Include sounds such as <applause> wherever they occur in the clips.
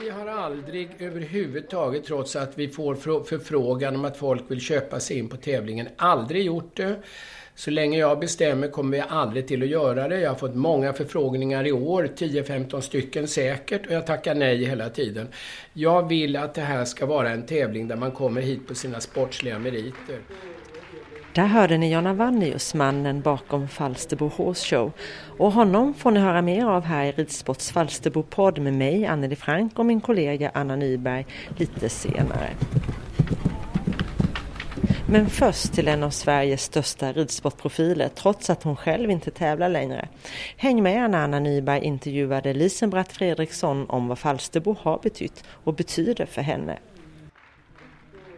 Vi har aldrig överhuvudtaget, trots att vi får förfrågan om att folk vill köpa sig in på tävlingen, aldrig gjort det. Så länge jag bestämmer kommer vi aldrig till att göra det. Jag har fått många förfrågningar i år, 10-15 stycken säkert, och jag tackar nej hela tiden. Jag vill att det här ska vara en tävling där man kommer hit på sina sportsliga meriter. Där hörde ni Jonna Vannius, mannen bakom Falsterbo Horse Show. Och honom får ni höra mer av här i Ridsports Falsterbo-podd med mig, Anneli Frank och min kollega Anna Nyberg lite senare. Men först till en av Sveriges största ridsportprofiler, trots att hon själv inte tävlar längre. Häng med när Anna Nyberg intervjuade Lisenbratt Fredriksson om vad Falsterbo har betytt och betyder för henne.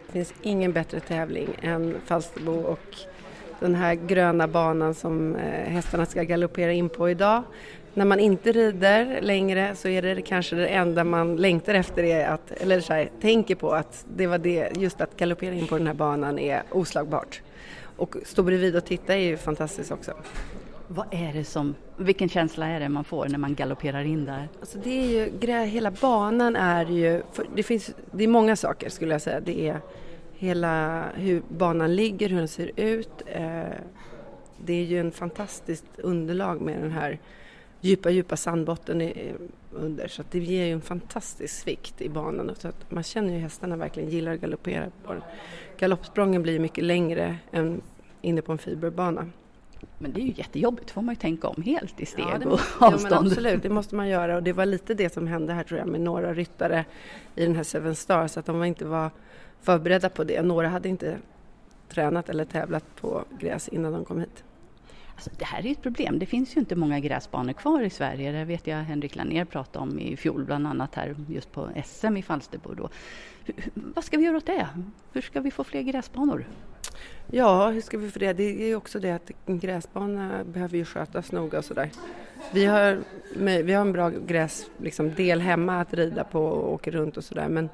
Det finns ingen bättre tävling än Falsterbo och den här gröna banan som eh, hästarna ska galoppera in på idag. När man inte rider längre så är det kanske det enda man längtar efter, är att, eller så här, tänker på att det var det, just att galoppera in på den här banan är oslagbart. Och stå bredvid och titta är ju fantastiskt också. Vad är det som, vilken känsla är det man får när man galopperar in där? Alltså det är ju, hela banan är ju, det finns, det är många saker skulle jag säga. Det är hela hur banan ligger, hur den ser ut. Eh, det är ju en fantastiskt underlag med den här djupa, djupa sandbotten under så att det ger ju en fantastisk svikt i banan. Så att man känner ju hästarna verkligen gillar att galoppera på den. Galoppsprången blir mycket längre än inne på en fiberbana. Men det är ju jättejobbigt, får man ju tänka om helt i steg ja, och avstånd. Ja, absolut, det måste man göra och det var lite det som hände här tror jag med några ryttare i den här Seven Stars, att de inte var förberedda på det. Några hade inte tränat eller tävlat på gräs innan de kom hit. Alltså, det här är ett problem. Det finns ju inte många gräsbanor kvar i Sverige. Det vet jag Henrik Lanér pratade om i fjol, bland annat här just på SM i Falsterbo. Då. Vad ska vi göra åt det? Hur ska vi få fler gräsbanor? Ja, hur ska vi för det? Det är ju också det att en gräsbana behöver ju skötas noga och sådär. Vi har, vi har en bra gräsdel liksom, hemma att rida på och åka runt och sådär men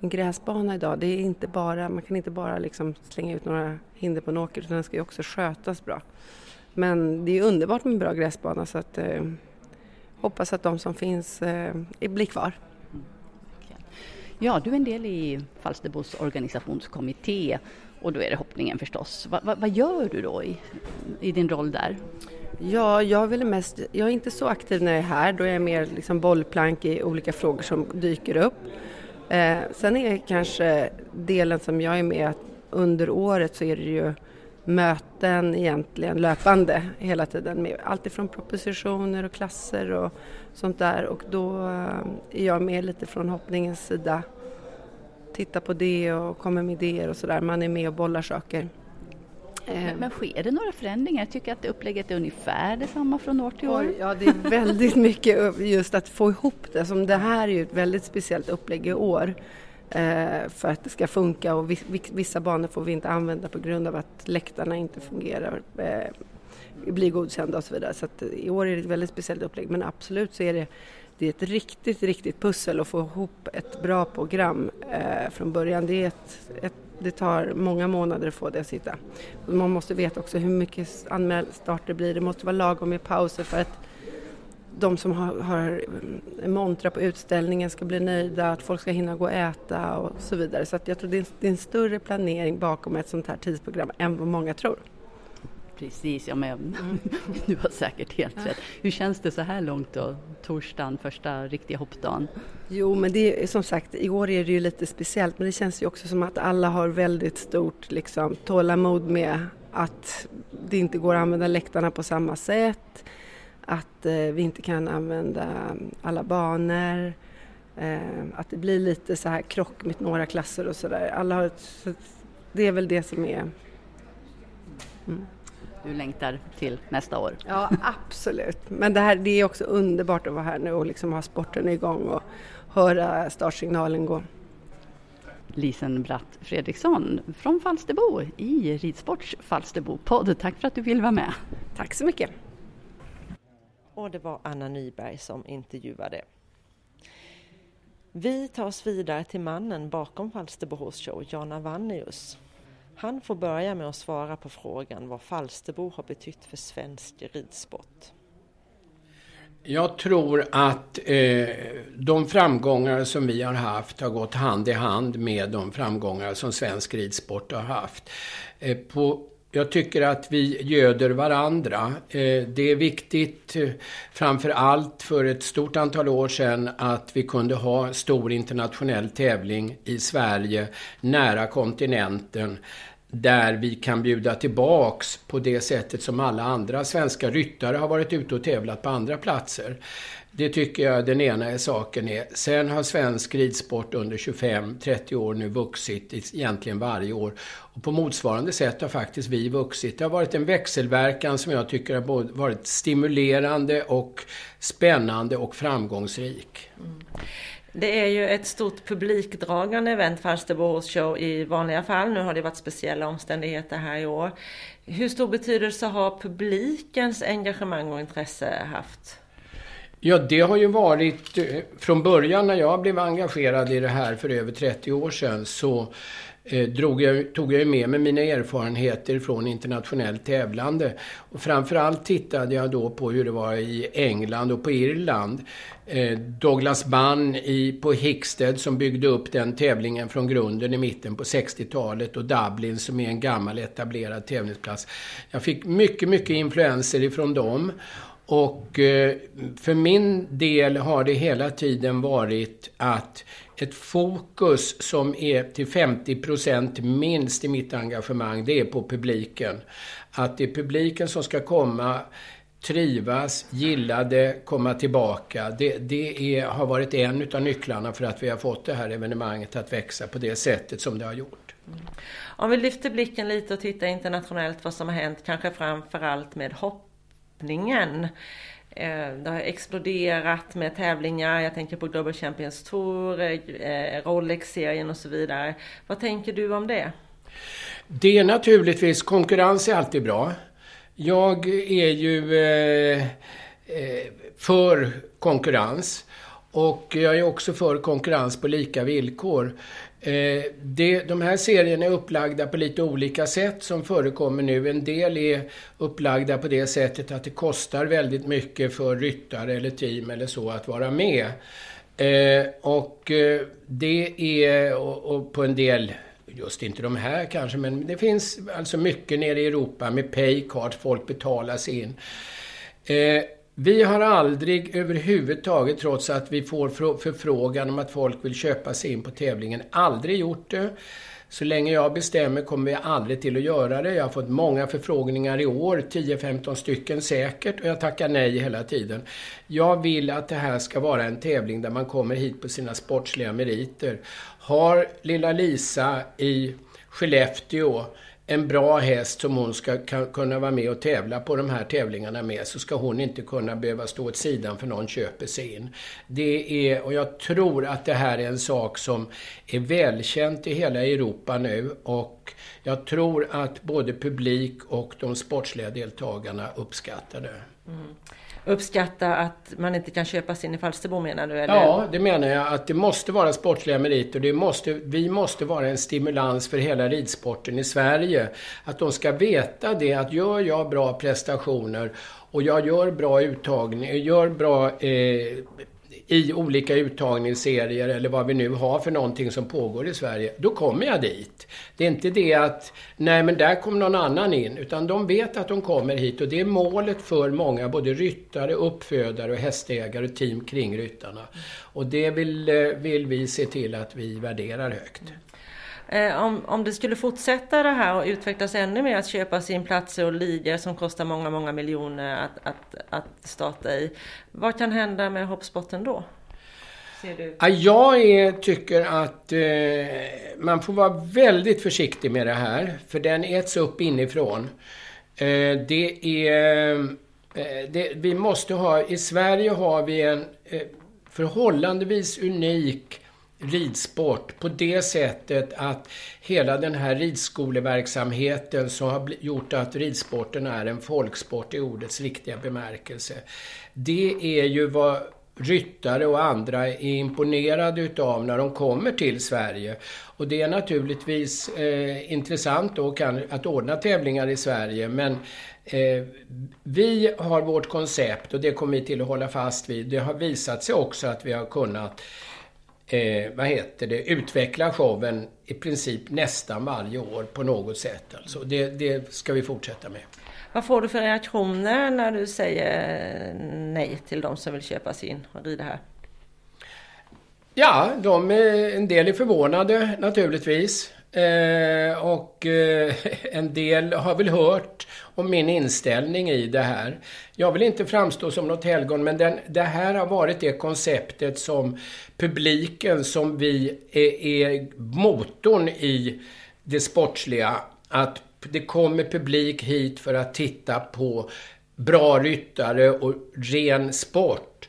en gräsbana idag, det är inte bara, man kan inte bara liksom slänga ut några hinder på en åker utan den ska ju också skötas bra. Men det är underbart med en bra gräsbana så att eh, hoppas att de som finns eh, blir kvar. Ja, du är en del i Falsterbos organisationskommitté och då är det hoppningen förstås. Va, va, vad gör du då i, i din roll där? Ja, jag, vill mest, jag är inte så aktiv när jag är här, då är jag mer liksom bollplank i olika frågor som dyker upp. Eh, sen är kanske delen som jag är med att under året så är det ju möten egentligen löpande hela tiden med alltifrån propositioner och klasser och sånt där och då eh, är jag med lite från hoppningens sida tittar på det och kommer med idéer och sådär. Man är med och bollar saker. Men, eh. men sker det några förändringar? Jag tycker att upplägget är ungefär detsamma från år till år. Ja, det är väldigt mycket just att få ihop det. Som det här är ju ett väldigt speciellt upplägg i år. eh, för att det ska funka och vissa banor får vi inte använda på grund av att läktarna inte fungerar, eh, blir godkända och så vidare. Så att i år är det ett väldigt speciellt upplägg men absolut så är det det är ett riktigt, riktigt pussel att få ihop ett bra program eh, från början. Det, är ett, ett, det tar många månader att få det att sitta. Man måste veta också hur mycket anmälstarter det blir. Det måste vara lagom med pauser för att de som har, har mm, montrar på utställningen ska bli nöjda, att folk ska hinna gå och äta och så vidare. Så att jag tror det är, det är en större planering bakom ett sånt här tidsprogram än vad många tror. Precis, ja, men mm. <laughs> du har säkert helt rätt. Hur känns det så här långt då, torsdagen, första riktiga hoppdagen? Jo, men det är som sagt, i år är det ju lite speciellt, men det känns ju också som att alla har väldigt stort liksom, tålamod med att det inte går att använda läktarna på samma sätt, att eh, vi inte kan använda alla banor, eh, att det blir lite så här krock med några klasser och sådär. Alla har det är väl det som är mm du längtar till nästa år. Ja, absolut. Men det, här, det är också underbart att vara här nu och liksom ha sporten igång och höra startsignalen gå. Lisen Bratt Fredriksson från Falsterbo i Ridsports Falsterbo-podd. Tack för att du vill vara med. Tack så mycket. Och det var Anna Nyberg som intervjuade. Vi tar oss vidare till mannen bakom Falsterbo Horse Show, Jan Avannius. Han får börja med att svara på frågan vad Falsterbo har betytt för svensk ridsport. Jag tror att eh, de framgångar som vi har haft har gått hand i hand med de framgångar som svensk ridsport har haft. Eh, på, jag tycker att vi göder varandra. Eh, det är viktigt, eh, framför allt för ett stort antal år sedan, att vi kunde ha stor internationell tävling i Sverige, nära kontinenten där vi kan bjuda tillbaks på det sättet som alla andra svenska ryttare har varit ute och tävlat på andra platser. Det tycker jag den ena är saken är. Sen har svensk ridsport under 25-30 år nu vuxit egentligen varje år. Och på motsvarande sätt har faktiskt vi vuxit. Det har varit en växelverkan som jag tycker har varit stimulerande och spännande och framgångsrik. Mm. Det är ju ett stort publikdragande event, Falsterbo Horse Show i vanliga fall. Nu har det varit speciella omständigheter här i år. Hur stor betydelse har publikens engagemang och intresse haft? Ja, det har ju varit eh, från början när jag blev engagerad i det här för över 30 år sedan så eh, drog jag, tog jag med mig mina erfarenheter från internationellt tävlande. Och framförallt tittade jag då på hur det var i England och på Irland. Eh, Douglas Bunn i, på Hickstead som byggde upp den tävlingen från grunden i mitten på 60-talet och Dublin som är en gammal etablerad tävlingsplats. Jag fick mycket, mycket influenser ifrån dem. Och eh, för min del har det hela tiden varit att ett fokus som är till 50% minst i mitt engagemang, det är på publiken. Att det är publiken som ska komma trivas, gilla det, komma tillbaka. Det, det är, har varit en av nycklarna för att vi har fått det här evenemanget att växa på det sättet som det har gjort. Mm. Om vi lyfter blicken lite och tittar internationellt vad som har hänt, kanske framförallt med hopp Eh, det har exploderat med tävlingar, jag tänker på Global Champions Tour, eh, Rolex-serien och så vidare. Vad tänker du om det? Det är naturligtvis, konkurrens är alltid bra. Jag är ju eh, eh, för konkurrens. Och jag är också för konkurrens på lika villkor. Eh, det, de här serierna är upplagda på lite olika sätt som förekommer nu. En del är upplagda på det sättet att det kostar väldigt mycket för ryttare eller team eller så att vara med. Eh, och eh, det är, och, och på en del just inte de här kanske, men det finns alltså mycket nere i Europa med paycard, folk betalar sig in. Eh, vi har aldrig överhuvudtaget, trots att vi får förfrågan om att folk vill köpa sig in på tävlingen, aldrig gjort det. Så länge jag bestämmer kommer vi aldrig till att göra det. Jag har fått många förfrågningar i år, 10-15 stycken säkert, och jag tackar nej hela tiden. Jag vill att det här ska vara en tävling där man kommer hit på sina sportsliga meriter. Har lilla Lisa i Skellefteå en bra häst som hon ska kunna vara med och tävla på de här tävlingarna med så ska hon inte kunna behöva stå åt sidan för någon köper sig in. Det är, och jag tror att det här är en sak som är välkänt i hela Europa nu och jag tror att både publik och de sportsliga deltagarna uppskattar det. Mm uppskatta att man inte kan köpa sin i Falsterbo menar du? Eller? Ja, det menar jag. Att det måste vara sportsliga meriter. Det måste, vi måste vara en stimulans för hela ridsporten i Sverige. Att de ska veta det att gör jag bra prestationer och jag gör bra uttagning, gör bra eh, i olika uttagningsserier eller vad vi nu har för någonting som pågår i Sverige, då kommer jag dit. Det är inte det att, nej men där kom någon annan in, utan de vet att de kommer hit och det är målet för många, både ryttare, uppfödare och hästägare och team kring ryttarna. Och det vill, eh, vill vi se till att vi värderar högt. Eh, om, om det skulle fortsätta det här och utvecklas ännu mer, att köpa sin platser och ligor som kostar många, många miljoner att, att, att starta i. Vad kan hända med hoppsporten då? Jag är, tycker att eh, man får vara väldigt försiktig med det här, för den äts upp inifrån. Eh, det är... Eh, det, vi måste ha... I Sverige har vi en eh, förhållandevis unik ridsport på det sättet att hela den här ridskoleverksamheten som har gjort att ridsporten är en folksport i ordets riktiga bemärkelse. Det är ju vad ryttare och andra är imponerade utav när de kommer till Sverige. Och det är naturligtvis eh, intressant då kan, att ordna tävlingar i Sverige men eh, vi har vårt koncept och det kommer vi till att hålla fast vid. Det har visat sig också att vi har kunnat eh, vad heter det, utveckla showen i princip nästan varje år på något sätt. Alltså det, det ska vi fortsätta med. Vad får du för reaktioner när du säger nej till de som vill köpa sig in och rida här? Ja, de, en del är förvånade naturligtvis. Eh, och eh, <laughs> en del har väl hört om min inställning i det här. Jag vill inte framstå som något helgon, men den, det här har varit det konceptet som publiken, som vi är, är motorn i det sportsliga. Att det kommer publik hit för att titta på bra ryttare och ren sport.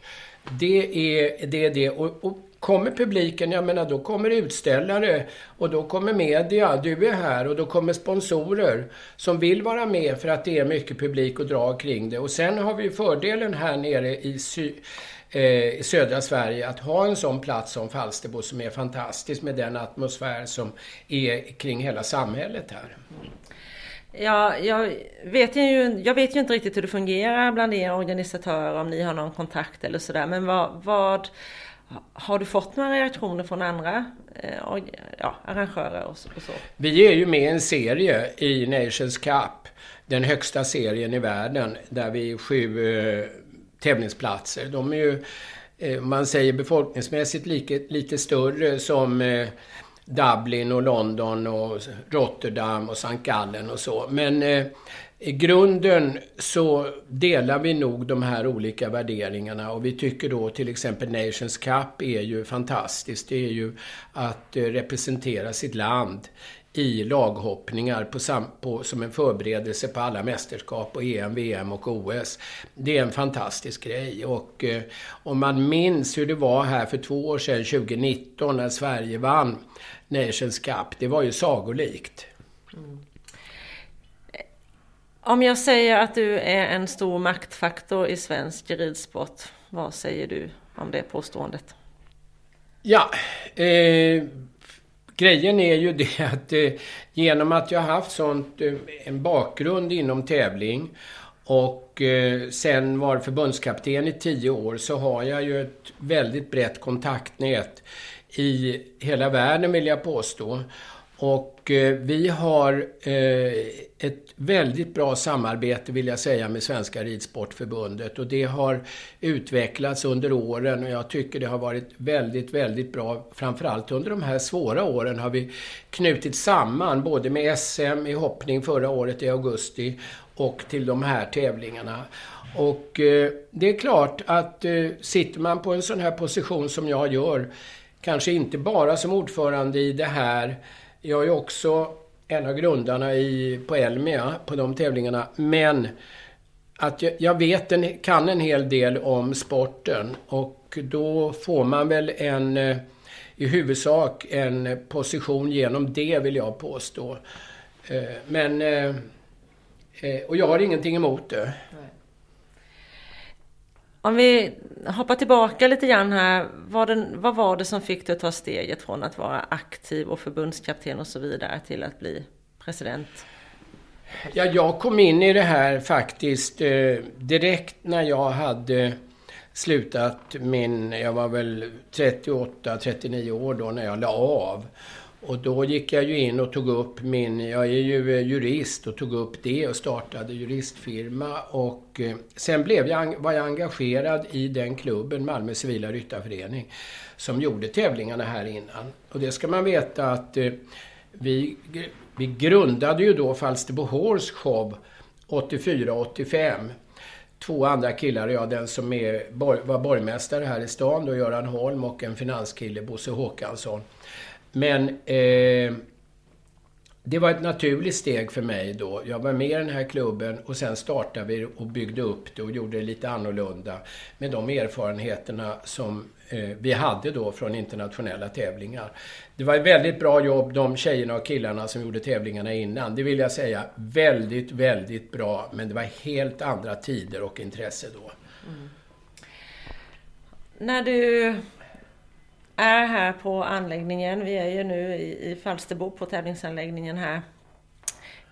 Det är det. Är det. Och, och kommer publiken, jag menar då kommer utställare och då kommer media, du är här och då kommer sponsorer som vill vara med för att det är mycket publik och dra kring det. Och sen har vi fördelen här nere i sy eh, i södra Sverige att ha en sån plats som Falsterbo som är fantastisk med den atmosfär som är kring hela samhället här. Ja, jag vet, ju, jag vet ju inte riktigt hur det fungerar bland er organisatörer, om ni har någon kontakt eller sådär. Men vad, vad har du fått några reaktioner från andra eh, ja, arrangörer och och så? Vi är ju med i en serie i Nations Cup. Den högsta serien i världen. Där vi är sju eh, tävlingsplatser. De är ju, eh, man säger befolkningsmässigt lite, lite större som eh, Dublin och London och Rotterdam och St. Gallen och så. Men eh, i grunden så delar vi nog de här olika värderingarna och vi tycker då till exempel Nations Cup är ju fantastiskt. Det är ju att eh, representera sitt land i laghoppningar på sam, på, som en förberedelse på alla mästerskap och EM, VM och OS. Det är en fantastisk grej och eh, om man minns hur det var här för två år sedan, 2019, när Sverige vann Nations Cup. Det var ju sagolikt. Mm. Om jag säger att du är en stor maktfaktor i svensk ridsport, vad säger du om det påståendet? Ja, eh, grejen är ju <laughs> det att eh, genom att jag haft sånt, eh, en bakgrund inom tävling och eh, sen var förbundskapten i tio år så har jag ju ett väldigt brett kontaktnät i hela världen vill jag påstå. Och eh, vi har eh, ett väldigt bra samarbete vill jag säga med Svenska Ridsportförbundet och det har utvecklats under åren och jag tycker det har varit väldigt, väldigt bra. Framförallt under de här svåra åren har vi knutit samman både med SM i hoppning förra året i augusti och till de här tävlingarna. Och eh, det är klart att eh, sitter man på en sån här position som jag gör, kanske inte bara som ordförande i det här jag är också en av grundarna i, på Elmia, på de tävlingarna. Men att jag, jag vet en, kan en hel del om sporten och då får man väl en eh, i huvudsak en position genom det vill jag påstå. Eh, men... Eh, och jag har ingenting emot det. Om vi hoppar tillbaka lite grann här. Vad, den, vad var det som fick dig att ta steget från att vara aktiv och förbundskapten och så vidare till att bli president? Ja, jag kom in i det här faktiskt eh, direkt när jag hade slutat min, jag var väl 38-39 år då när jag la av. Och då gick jag ju in och tog upp min, jag är ju eh, jurist och tog upp det och startade juristfirma och eh, sen blev jag, var jag engagerad i den klubben, Malmö Civila Ryttarförening, som gjorde tävlingarna här innan. Och det ska man veta att eh, vi, vi grundade ju då Falsterbo Horse Show 84-85 två andra killar och jag, den som är, var borgmästare här i stan då, Göran Holm och en finanskille, Bosse Håkansson. Men eh, det var ett naturligt steg för mig då. Jag var med i den här klubben och sen startade vi och byggde upp det och gjorde det lite annorlunda med de erfarenheterna som eh, vi hade då från internationella tävlingar. Det var ett väldigt bra jobb, de tjejerna och killarna som gjorde tävlingarna innan. Det vill jag säga, väldigt, väldigt bra. Men det var helt andra tider och intresse då. Mm. När du är här på anläggningen. Vi är ju nu i, i Falsterbo på tävlingsanläggningen här.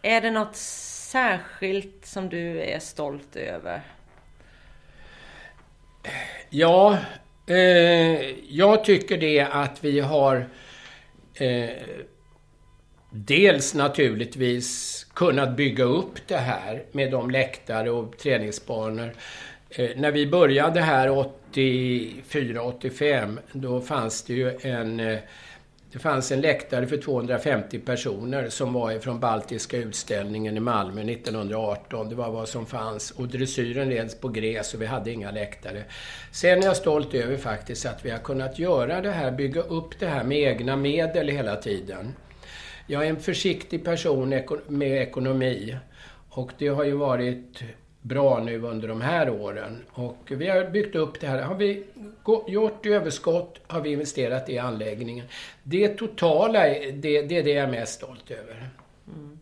Är det något särskilt som du är stolt över? Ja, eh, jag tycker det att vi har eh, dels naturligtvis kunnat bygga upp det här med de läktare och träningsbanor. Eh, när vi började här 84-85 då fanns det ju en eh, det fanns en läktare för 250 personer som var ifrån Baltiska utställningen i Malmö 1918. Det var vad som fanns. Och dressyren leds på gräs och vi hade inga läktare. Sen är jag stolt över faktiskt att vi har kunnat göra det här, bygga upp det här med egna medel hela tiden. Jag är en försiktig person med ekonomi. Och det har ju varit bra nu under de här åren. Och vi har byggt upp det här. Har vi gjort överskott har vi investerat i anläggningen. Det totala, det, det är det jag är mest stolt över. Mm.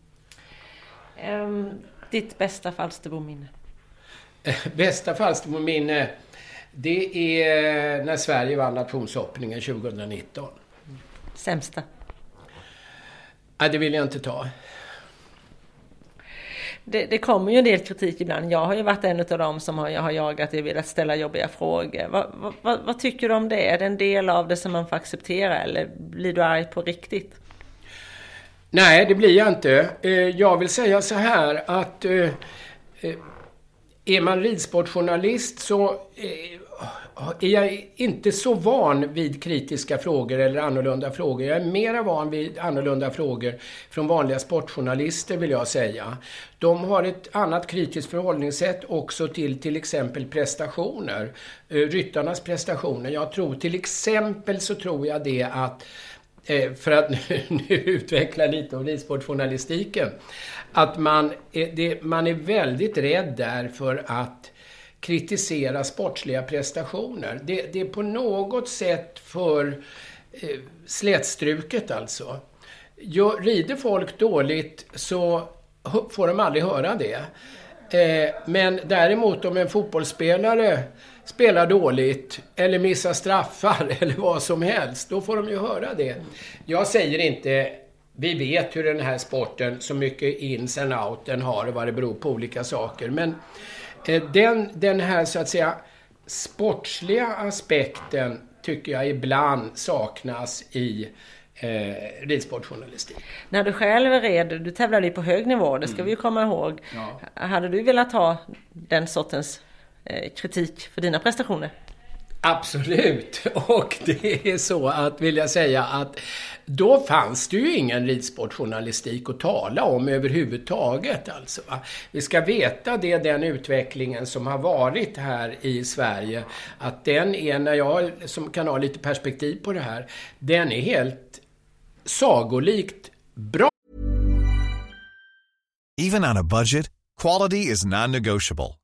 Um, ditt bästa Falsterbominne? <laughs> bästa Falsterbominne, det är när Sverige vann nationshoppningen 2019. Sämsta? Nej, det vill jag inte ta det, det, kommer ju en del kritik ibland. Jag har ju varit en av dem som har, jag har jagat och velat ställa jobbiga frågor. Vad, vad, vad, tycker du om det? Är det en del av det som man får acceptera eller blir du arg på riktigt? Nej, det blir jag inte. Eh, jag vill säga så här att eh, eh, är man ridsportjournalist så är jag inte så van vid kritiska frågor eller annorlunda frågor. Jag är mera van vid annorlunda frågor från vanliga sportjournalister vill jag säga. De har ett annat kritiskt förhållningssätt också till till exempel prestationer. Eh, ryttarnas prestationer. Jag tror till exempel så tror jag det att eh, för att <laughs> nu, utveckla lite om ridsportjournalistiken. Att man är, man är väldigt rädd där för att kritisera sportsliga prestationer. Det, det är på något sätt för eh, slätstruket alltså. Gör, rider folk dåligt så får de aldrig höra det. Eh, men däremot om en fotbollsspelare spelar dåligt eller missar straffar <laughs> eller vad som helst, då får de ju höra det. Jag säger inte vi vet hur den här sporten, så mycket ins and out den har och vad det beror på olika saker. Men den, den här så att säga sportsliga aspekten tycker jag ibland saknas i eh, ridsportjournalistik. När du själv red, du tävlade ju på hög nivå, det ska mm. vi ju komma ihåg. Ja. Hade du velat ha den sortens eh, kritik för dina prestationer? Absolut! <laughs> Och det är så att, vill jag säga, att då fanns det ju ingen ridsportjournalistik att tala om överhuvudtaget. Alltså, va? Vi ska veta det, den utvecklingen som har varit här i Sverige, att den är, när jag som kan ha lite perspektiv på det här, den är helt sagolikt bra. Even on a budget, quality is non-negotiable.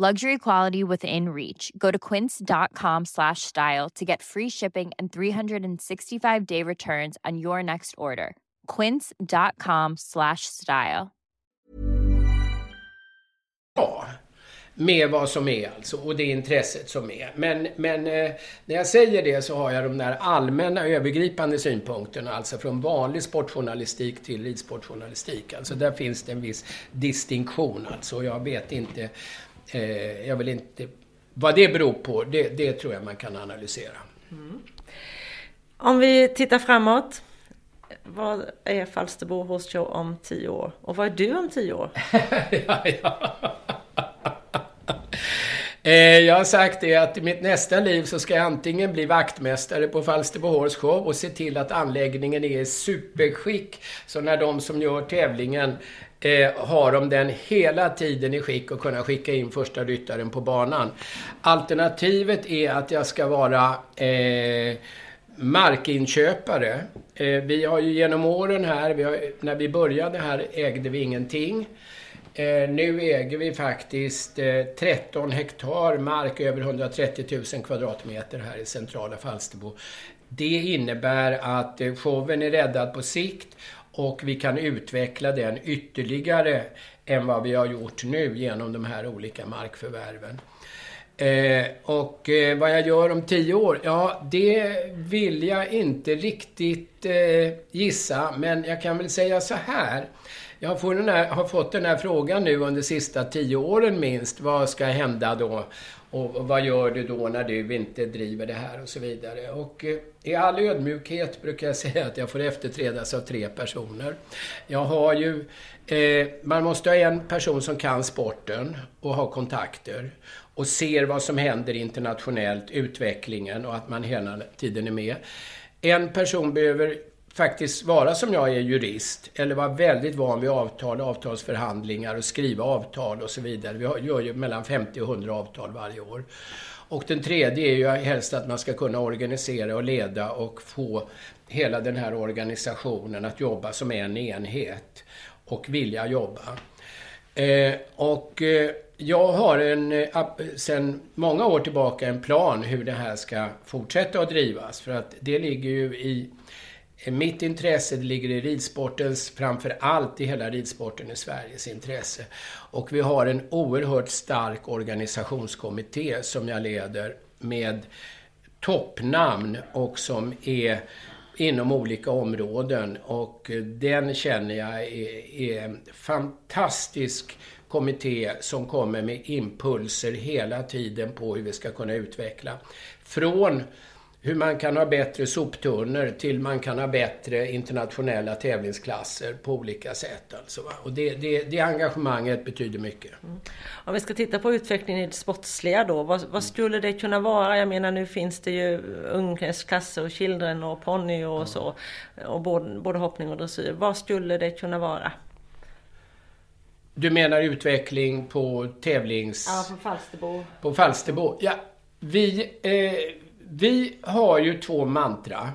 Luxury quality within reach. Go to quince.com slash style to get free shipping and 365-day returns on your next order. quince.com slash style. Ja, med vad som är alltså och det intresset som är. Men, men eh, när jag säger det så har jag de där allmänna övergripande synpunkterna, alltså från vanlig sportjournalistik till ridsportjournalistik. Alltså där finns det en viss distinktion alltså. Jag vet inte, eh, jag vill inte, vad det beror på, det, det tror jag man kan analysera. Mm. Om vi tittar framåt. Vad är Falsterbo Horse Show om tio år? Och vad är du om tio år? <laughs> ja, ja. Eh, jag har sagt det att i mitt nästa liv så ska jag antingen bli vaktmästare på Falsterbo Horse Show och se till att anläggningen är i superskick. Så när de som gör tävlingen eh, har de den hela tiden i skick och kunna skicka in första ryttaren på banan. Alternativet är att jag ska vara eh, markinköpare. Eh, vi har ju genom åren här, vi har, när vi började här ägde vi ingenting. Eh, nu äger vi faktiskt eh, 13 hektar mark, över 130 000 kvadratmeter här i centrala Falsterbo. Det innebär att eh, showen är räddad på sikt och vi kan utveckla den ytterligare än vad vi har gjort nu genom de här olika markförvärven. Eh, och eh, vad jag gör om tio år? Ja, det vill jag inte riktigt eh, gissa, men jag kan väl säga så här. Jag får den här, har fått den här frågan nu under de sista tio åren minst. Vad ska hända då? Och vad gör du då när du inte driver det här och så vidare. Och eh, i all ödmjukhet brukar jag <laughs> säga att jag får efterträdas av tre personer. Jag har ju, eh, man måste ha en person som kan sporten och har kontakter och ser vad som händer internationellt, utvecklingen och att man hela tiden är med. En person behöver faktiskt vara som jag är jurist eller vara väldigt van vid avtal, avtalsförhandlingar och skriva avtal och så vidare. Vi gör ju mellan 50 och 100 avtal varje år. Och den tredje är ju helst att man ska kunna organisera och leda och få hela den här organisationen att jobba som en enhet och vilja jobba. Eh, och eh, jag har en, eh, sedan sen många år tillbaka en plan hur det här ska fortsätta att drivas. För att det ligger ju i Eh, mitt intresse, ligger i ridsportens, framför allt i hela ridsporten i Sveriges intresse. Och vi har en oerhört stark organisationskommitté som jag leder med toppnamn och som är inom olika områden. Och eh, den känner jag är, är en fantastisk kommitté som kommer med impulser hela tiden på hur vi ska kunna utveckla. Från hur man kan ha bättre soptunnor till man kan ha bättre internationella tävlingsklasser på olika sätt. Alltså, Och det, det, det engagemanget betyder mycket. Mm. Om vi ska titta på utvecklingen i det sportsliga då, vad, vad, skulle det kunna vara? Jag menar nu finns det ju ungdomsklasser och children och ponny och mm. så, och både, både hoppning och dressyr. Vad skulle det kunna vara? Du menar utveckling på tävlings... Ja, på Falsterbo. På Falsterbo. Ja, vi, eh, vi har ju två mantra.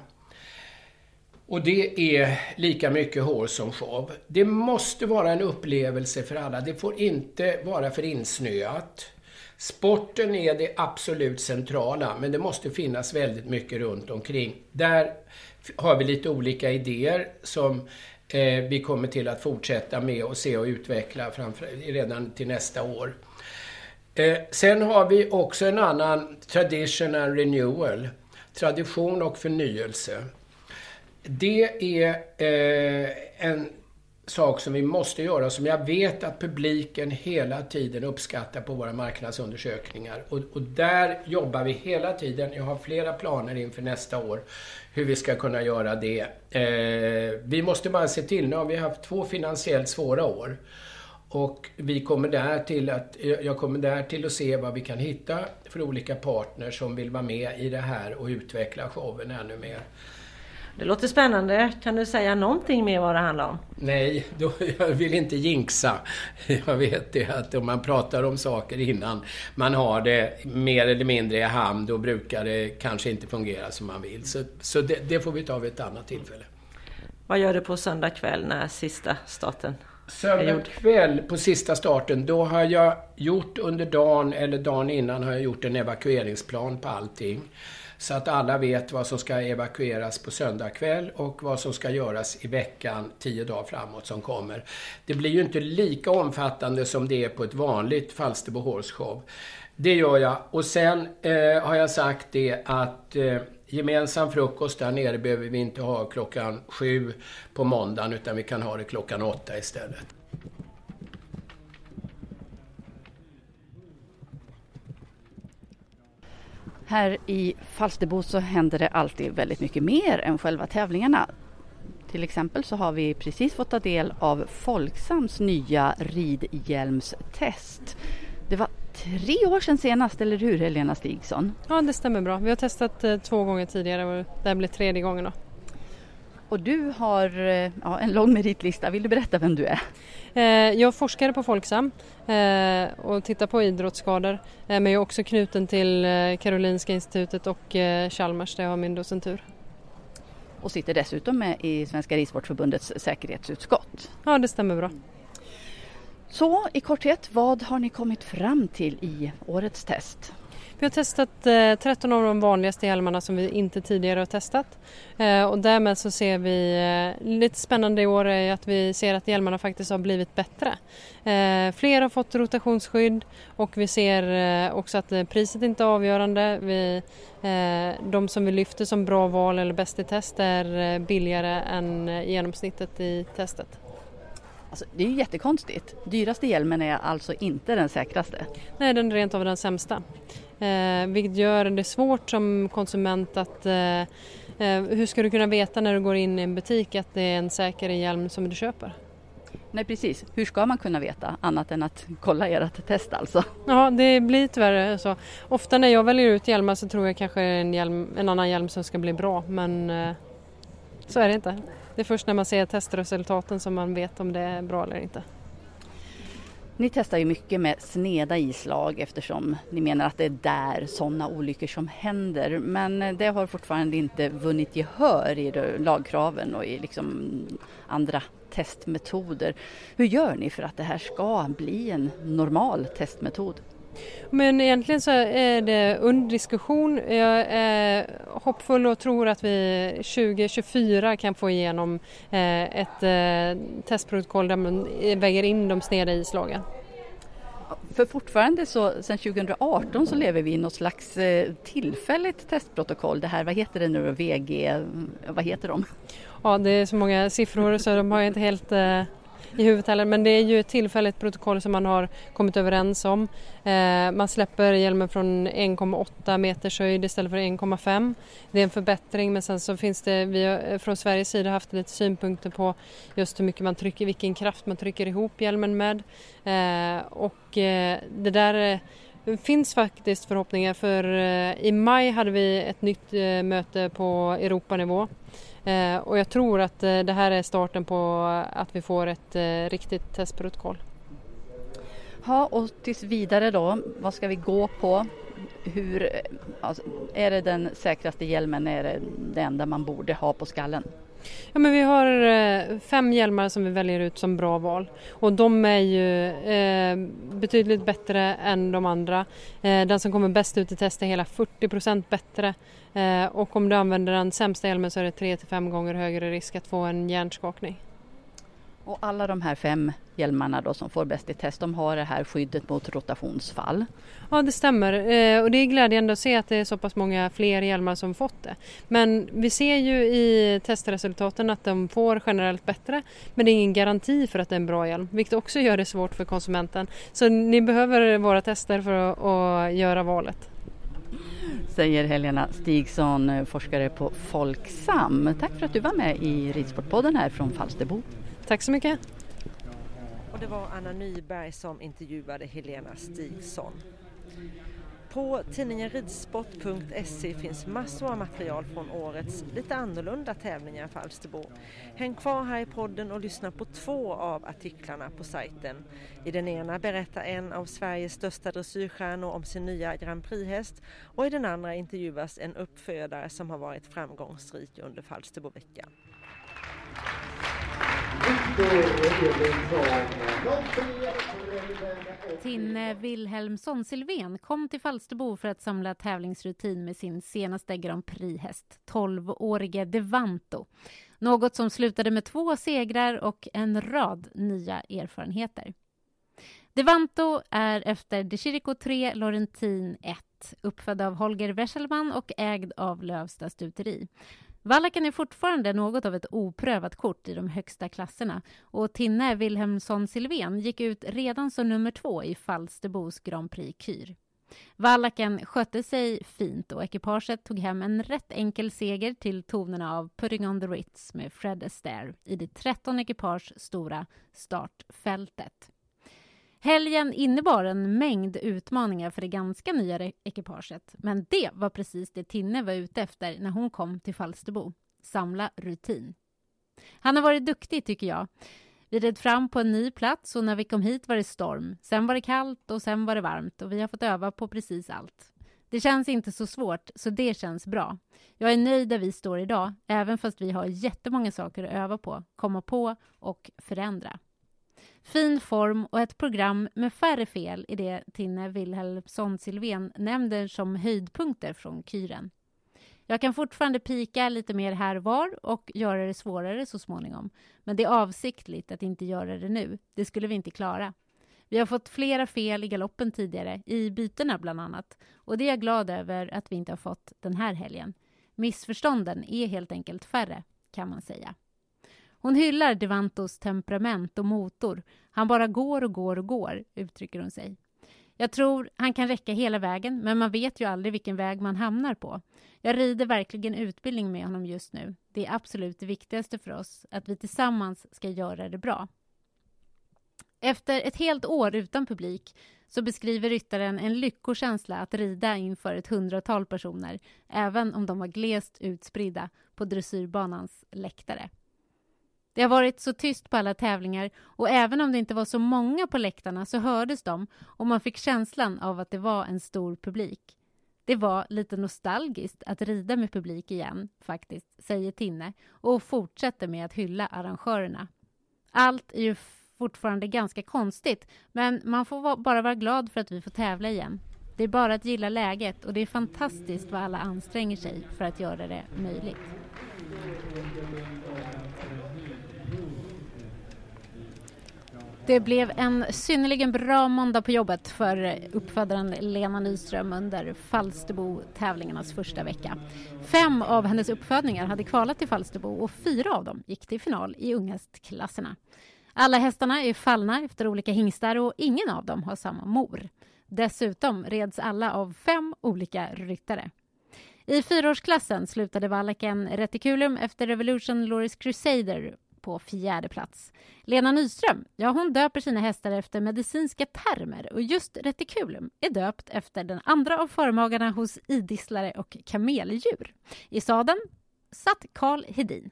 Och det är lika mycket hår som show. Det måste vara en upplevelse för alla. Det får inte vara för insnöat. Sporten är det absolut centrala, men det måste finnas väldigt mycket runt omkring. Där har vi lite olika idéer som eh, vi kommer till att fortsätta med och se och utveckla framför, redan till nästa år. Eh, sen har vi också en annan tradition and renewal. Tradition och förnyelse. Det är eh, en sak som vi måste göra, som jag vet att publiken hela tiden uppskattar på våra marknadsundersökningar. Och, och, där jobbar vi hela tiden. Jag har flera planer inför nästa år hur vi ska kunna göra det. Eh, vi måste bara se till, nu har vi haft två finansiellt svåra år. Och vi kommer där till att, jag kommer där till att se vad vi kan hitta för olika partners som vill vara med i det här och utveckla showen ännu mer. Det låter spännande. Kan du säga någonting mer vad det handlar om? Nej, då, <laughs> jag vill inte jinxa. <laughs> Jag vet det att om man pratar om saker innan man har det mer eller mindre i hamn, då brukar det kanske inte fungera som man vill. Så, så det, det får vi ta vid ett annat tillfälle. Vad gör du på söndag kväll när sista starten Söndag kväll på sista starten, då har jag gjort under dagen, eller dagen innan, har jag gjort en evakueringsplan på allting. Så att alla vet vad som ska evakueras på söndag kväll och vad som ska göras i veckan tio dagar framåt som kommer. Det blir ju inte lika omfattande som det är på ett vanligt Falsterbo Horse Show. Det gör jag. Och sen eh, har jag sagt det att eh, gemensam frukost där nere behöver vi inte ha klockan sju på måndagen utan vi kan ha det klockan åtta istället. Här i Falsterbo så händer det alltid väldigt mycket mer än själva tävlingarna. Till exempel så har vi precis fått ta del av Folksams nya ridhjälmstest. Det var tre år sedan senast, eller hur Helena Stigson? Ja, det stämmer bra. Vi har testat eh, två gånger tidigare och det här blir tredje gången då. Och du har eh, ja, en lång meritlista. Vill du berätta vem du är? Eh, jag forskar på Folksam och tittar på idrottsskador. Men jag är också knuten till Karolinska institutet och Chalmers där jag har min docentur. Och sitter dessutom med i Svenska Ridsportförbundets säkerhetsutskott. Ja, det stämmer bra. Så i korthet, vad har ni kommit fram till i årets test? Vi har testat eh, 13 av de vanligaste hjälmarna som vi inte tidigare har testat eh, och därmed så ser vi eh, lite spännande i år är att vi ser att hjälmarna faktiskt har blivit bättre. Eh, fler har fått rotationsskydd och vi ser eh, också att eh, priset inte är avgörande. Vi, eh, de som vi lyfter som bra val eller bäst i test är eh, billigare än eh, genomsnittet i testet. Alltså, det är ju jättekonstigt. Dyraste hjälmen är alltså inte den säkraste? Nej, den är rent av den sämsta. Eh, vilket gör det svårt som konsument att eh, eh, hur ska du kunna veta när du går in i en butik att det är en säker hjälm som du köper? Nej precis, hur ska man kunna veta annat än att kolla ert test alltså? Ja, det blir tyvärr så. Ofta när jag väljer ut hjälmar så tror jag kanske en, hjälm, en annan hjälm som ska bli bra men eh, så är det inte. Det är först när man ser testresultaten som man vet om det är bra eller inte. Ni testar ju mycket med sneda islag eftersom ni menar att det är där sådana olyckor som händer. Men det har fortfarande inte vunnit gehör i lagkraven och i liksom andra testmetoder. Hur gör ni för att det här ska bli en normal testmetod? Men egentligen så är det under diskussion. Jag är hoppfull och tror att vi 2024 kan få igenom eh, ett eh, testprotokoll där man väger in de sneda islagen. För fortfarande så sedan 2018 så lever vi i något slags eh, tillfälligt testprotokoll. Det här, vad heter det nu VG, vad heter de? Ja, det är så många siffror så de har inte helt i huvudet heller. Men det är ju ett tillfälligt protokoll som man har kommit överens om. Eh, man släpper hjälmen från 1,8 meters höjd istället för 1,5. Det är en förbättring men sen så finns det, vi har eh, från Sveriges sida haft lite synpunkter på just hur mycket man trycker, vilken kraft man trycker ihop hjälmen med. Eh, och eh, det där eh, det finns faktiskt förhoppningar för eh, i maj hade vi ett nytt eh, möte på Europanivå eh, och jag tror att det här är starten på att vi får ett riktigt testprotokoll. Ja, och tills vidare då, vad ska vi gå på? Hur, alltså, är det den säkraste hjälmen, är det det enda man borde ha på skallen? Ja, men vi har eh, fem hjälmar som vi väljer ut som bra val och de är ju eh, betydligt bättre än de andra. Eh, den som kommer bäst ut i test är hela 40 procent bättre eh, och om du använder den sämsta hjälmen så är det 3 till 5 gånger högre risk att få en hjärnskakning. Och alla de här fem hjälmarna då som får bäst i test, de har det här skyddet mot rotationsfall? Ja, det stämmer eh, och det är glädjande att se att det är så pass många fler hjälmar som fått det. Men vi ser ju i testresultaten att de får generellt bättre, men det är ingen garanti för att det är en bra hjälm, vilket också gör det svårt för konsumenten. Så ni behöver våra tester för att, att göra valet säger Helena Stigson, forskare på Folksam. Tack för att du var med i Ridsportpodden här från Falsterbo. Tack så mycket. Och det var Anna Nyberg som intervjuade Helena Stigson. På tidningen ridsport.se finns massor av material från årets lite annorlunda tävlingar i Falsterbo. Häng kvar här i podden och lyssna på två av artiklarna på sajten. I den ena berättar en av Sveriges största dressyrstjärnor om sin nya Grand Prix-häst och i den andra intervjuas en uppfödare som har varit framgångsrik under Falsterboveckan. Tinne Wilhelmsson Silvén kom till Falsterbo för att samla tävlingsrutin med sin senaste Grand Prix-häst, 12-årige Devanto. Något som slutade med två segrar och en rad nya erfarenheter. Devanto är efter De Chirico 3 Laurentin 1 uppfödd av Holger Wesselman och ägd av Lövsta stuteri. Wallacken är fortfarande något av ett oprövat kort i de högsta klasserna och Tinne Wilhelmsson Silvén gick ut redan som nummer två i Falsterbos Grand Prix Kyr. Wallacken skötte sig fint och ekipaget tog hem en rätt enkel seger till tonerna av Putting on the Ritz med Fred Astaire i det 13 ekipage stora startfältet. Helgen innebar en mängd utmaningar för det ganska nya ekipaget. Men det var precis det Tinne var ute efter när hon kom till Falsterbo. Samla rutin. Han har varit duktig, tycker jag. Vi red fram på en ny plats och när vi kom hit var det storm. Sen var det kallt och sen var det varmt och vi har fått öva på precis allt. Det känns inte så svårt, så det känns bra. Jag är nöjd där vi står idag, även fast vi har jättemånga saker att öva på, komma på och förändra. Fin form och ett program med färre fel i det Tinne Wilhelmsson Silvén nämner som höjdpunkter från kyren. Jag kan fortfarande pika lite mer här var och göra det svårare så småningom. Men det är avsiktligt att inte göra det nu. Det skulle vi inte klara. Vi har fått flera fel i galoppen tidigare, i bytena bland annat. Och det är jag glad över att vi inte har fått den här helgen. Missförstånden är helt enkelt färre, kan man säga. Hon hyllar Devantos temperament och motor. Han bara går och går och går, uttrycker hon sig. Jag tror han kan räcka hela vägen, men man vet ju aldrig vilken väg man hamnar på. Jag rider verkligen utbildning med honom just nu. Det är absolut det viktigaste för oss, att vi tillsammans ska göra det bra. Efter ett helt år utan publik så beskriver ryttaren en lyckokänsla att rida inför ett hundratal personer, även om de var glest utspridda på dressyrbanans läktare. Det har varit så tyst på alla tävlingar och även om det inte var så många på läktarna så hördes de och man fick känslan av att det var en stor publik. Det var lite nostalgiskt att rida med publik igen, faktiskt, säger Tinne och fortsätter med att hylla arrangörerna. Allt är ju fortfarande ganska konstigt, men man får bara vara glad för att vi får tävla igen. Det är bara att gilla läget och det är fantastiskt vad alla anstränger sig för att göra det möjligt. Det blev en synnerligen bra måndag på jobbet för uppfödaren Lena Nyström under Falsterbo-tävlingarnas första vecka. Fem av hennes uppfödningar hade kvalat till Falsterbo och fyra av dem gick till final i unghästklasserna. Alla hästarna är fallna efter olika hingstar och ingen av dem har samma mor. Dessutom reds alla av fem olika ryttare. I fyraårsklassen slutade valacken Reticulum efter Revolution Loris Crusader på fjärde plats. Lena Nyström, ja hon döper sina hästar efter medicinska termer och just retikulum är döpt efter den andra av förmagarna hos idisslare och kameldjur. I sadeln satt Karl Hedin.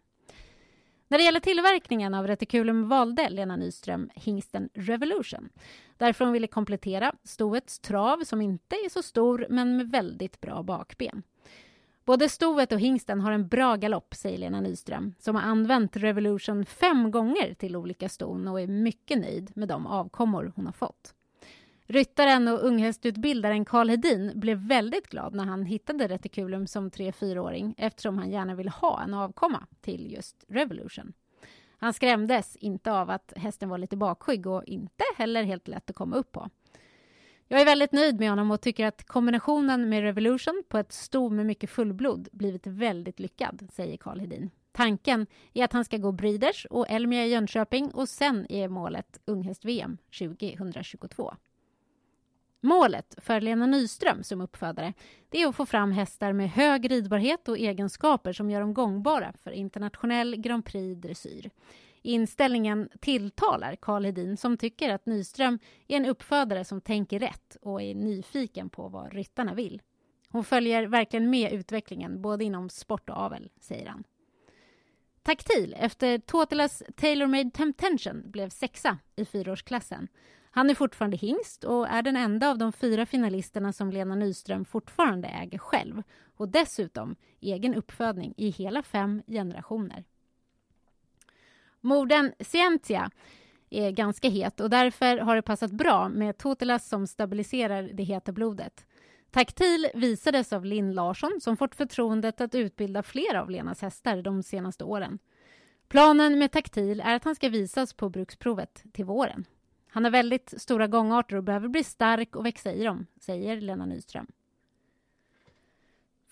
När det gäller tillverkningen av retikulum valde Lena Nyström hingsten Revolution därför hon ville komplettera stoets trav som inte är så stor men med väldigt bra bakben. Både stoet och hingsten har en bra galopp, säger Lena Nyström som har använt Revolution fem gånger till olika ston och är mycket nöjd med de avkommor hon har fått. Ryttaren och unghästutbildaren Karl Hedin blev väldigt glad när han hittade Reticulum som 3-4-åring eftersom han gärna ville ha en avkomma till just Revolution. Han skrämdes inte av att hästen var lite bakskygg och inte heller helt lätt att komma upp på. Jag är väldigt nöjd med honom och tycker att kombinationen med Revolution på ett sto med mycket fullblod blivit väldigt lyckad, säger Karl Hedin. Tanken är att han ska gå Breeders och Elmia i Jönköping och sen är målet unghäst-VM 2022. Målet för Lena Nyström som uppfödare det är att få fram hästar med hög ridbarhet och egenskaper som gör dem gångbara för internationell Grand Prix dressyr. Inställningen tilltalar Karl Hedin som tycker att Nyström är en uppfödare som tänker rätt och är nyfiken på vad ryttarna vill. Hon följer verkligen med utvecklingen både inom sport och avel, säger han. Taktil efter Totilas Tailor Made Temptation blev sexa i fyraårsklassen. Han är fortfarande hingst och är den enda av de fyra finalisterna som Lena Nyström fortfarande äger själv och dessutom egen uppfödning i hela fem generationer. Morden Scientia är ganska het och därför har det passat bra med Totilas som stabiliserar det heta blodet. Taktil visades av Linn Larsson som fått förtroendet att utbilda flera av Lenas hästar de senaste åren. Planen med Taktil är att han ska visas på bruksprovet till våren. Han har väldigt stora gångarter och behöver bli stark och växa i dem, säger Lena Nyström.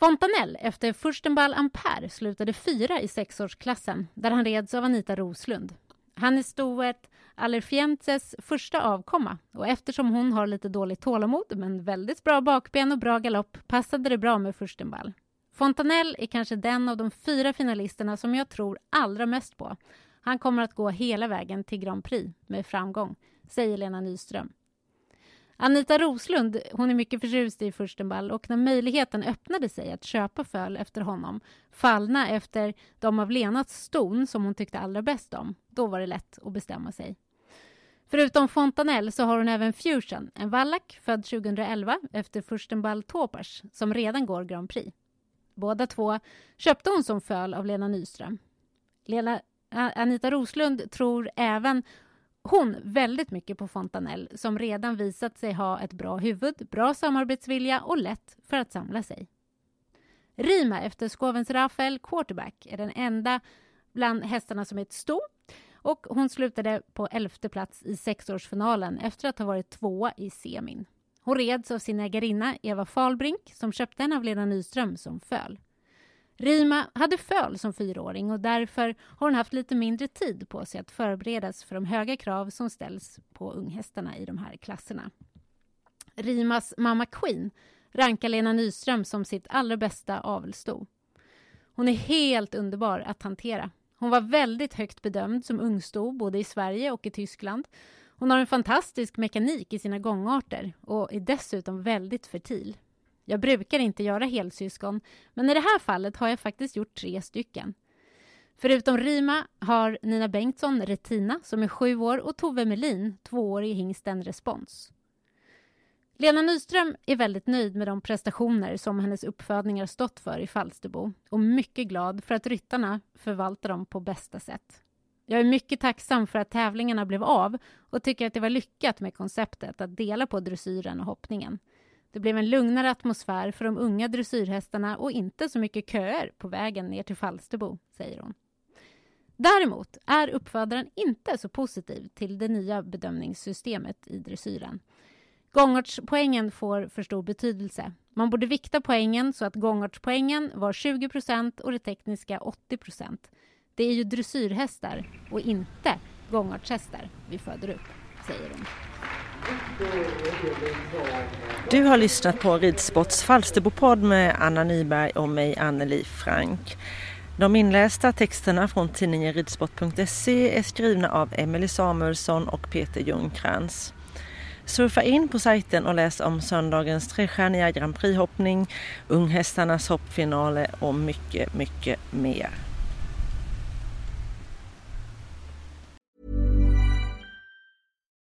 Fontanell efter Furstenball Ampere slutade fyra i sexårsklassen där han reds av Anita Roslund. Han är stoet Alerfientes första avkomma och eftersom hon har lite dåligt tålamod men väldigt bra bakben och bra galopp passade det bra med Furstenball. Fontanell är kanske den av de fyra finalisterna som jag tror allra mest på. Han kommer att gå hela vägen till Grand Prix med framgång, säger Lena Nyström. Anita Roslund hon är mycket förtjust i Furstenball och när möjligheten öppnade sig att köpa föl efter honom fallna efter de av Lenats ston som hon tyckte allra bäst om, då var det lätt att bestämma sig. Förutom Fontanel så har hon även Fusion, en vallack född 2011 efter Furstenball Topers som redan går Grand Prix. Båda två köpte hon som föl av Lena Nyström. Lena, Anita Roslund tror även hon väldigt mycket på Fontanell som redan visat sig ha ett bra huvud, bra samarbetsvilja och lätt för att samla sig. Rima efter Skovens Rafael Quarterback är den enda bland hästarna som är ett sto och hon slutade på elfte plats i sexårsfinalen efter att ha varit tvåa i semin. Hon reds av sin ägarinna Eva Falbrink som köpte henne av Lena Nyström som föl. Rima hade föl som fyraåring och därför har hon haft lite mindre tid på sig att förberedas för de höga krav som ställs på unghästarna i de här klasserna. Rimas mamma Queen rankar Lena Nyström som sitt allra bästa avelsto. Hon är helt underbar att hantera. Hon var väldigt högt bedömd som ungsto både i Sverige och i Tyskland. Hon har en fantastisk mekanik i sina gångarter och är dessutom väldigt fertil. Jag brukar inte göra helsyskon, men i det här fallet har jag faktiskt gjort tre stycken. Förutom Rima har Nina Bengtsson Retina som är sju år och Tove Melin, två år i hingsten Respons. Lena Nyström är väldigt nöjd med de prestationer som hennes uppfödningar stått för i Falsterbo och mycket glad för att ryttarna förvaltar dem på bästa sätt. Jag är mycket tacksam för att tävlingarna blev av och tycker att det var lyckat med konceptet att dela på dressyren och hoppningen. Det blev en lugnare atmosfär för de unga dressyrhästarna och inte så mycket köer på vägen ner till Falsterbo, säger hon. Däremot är uppfödaren inte så positiv till det nya bedömningssystemet i dressyren. Gångartspoängen får för stor betydelse. Man borde vikta poängen så att gångartspoängen var 20% och det tekniska 80% Det är ju dressyrhästar och inte gångartshästar vi föder upp, säger hon. Du har lyssnat på Ridsports Falsterbopodd med Anna Nyberg och mig Anneli Frank. De inlästa texterna från tidningen ridsport.se är skrivna av Emelie Samuelsson och Peter Ljungkrans. Surfa in på sajten och läs om söndagens trestjärniga Grand Prix-hoppning, unghästarnas hoppfinaler och mycket, mycket mer.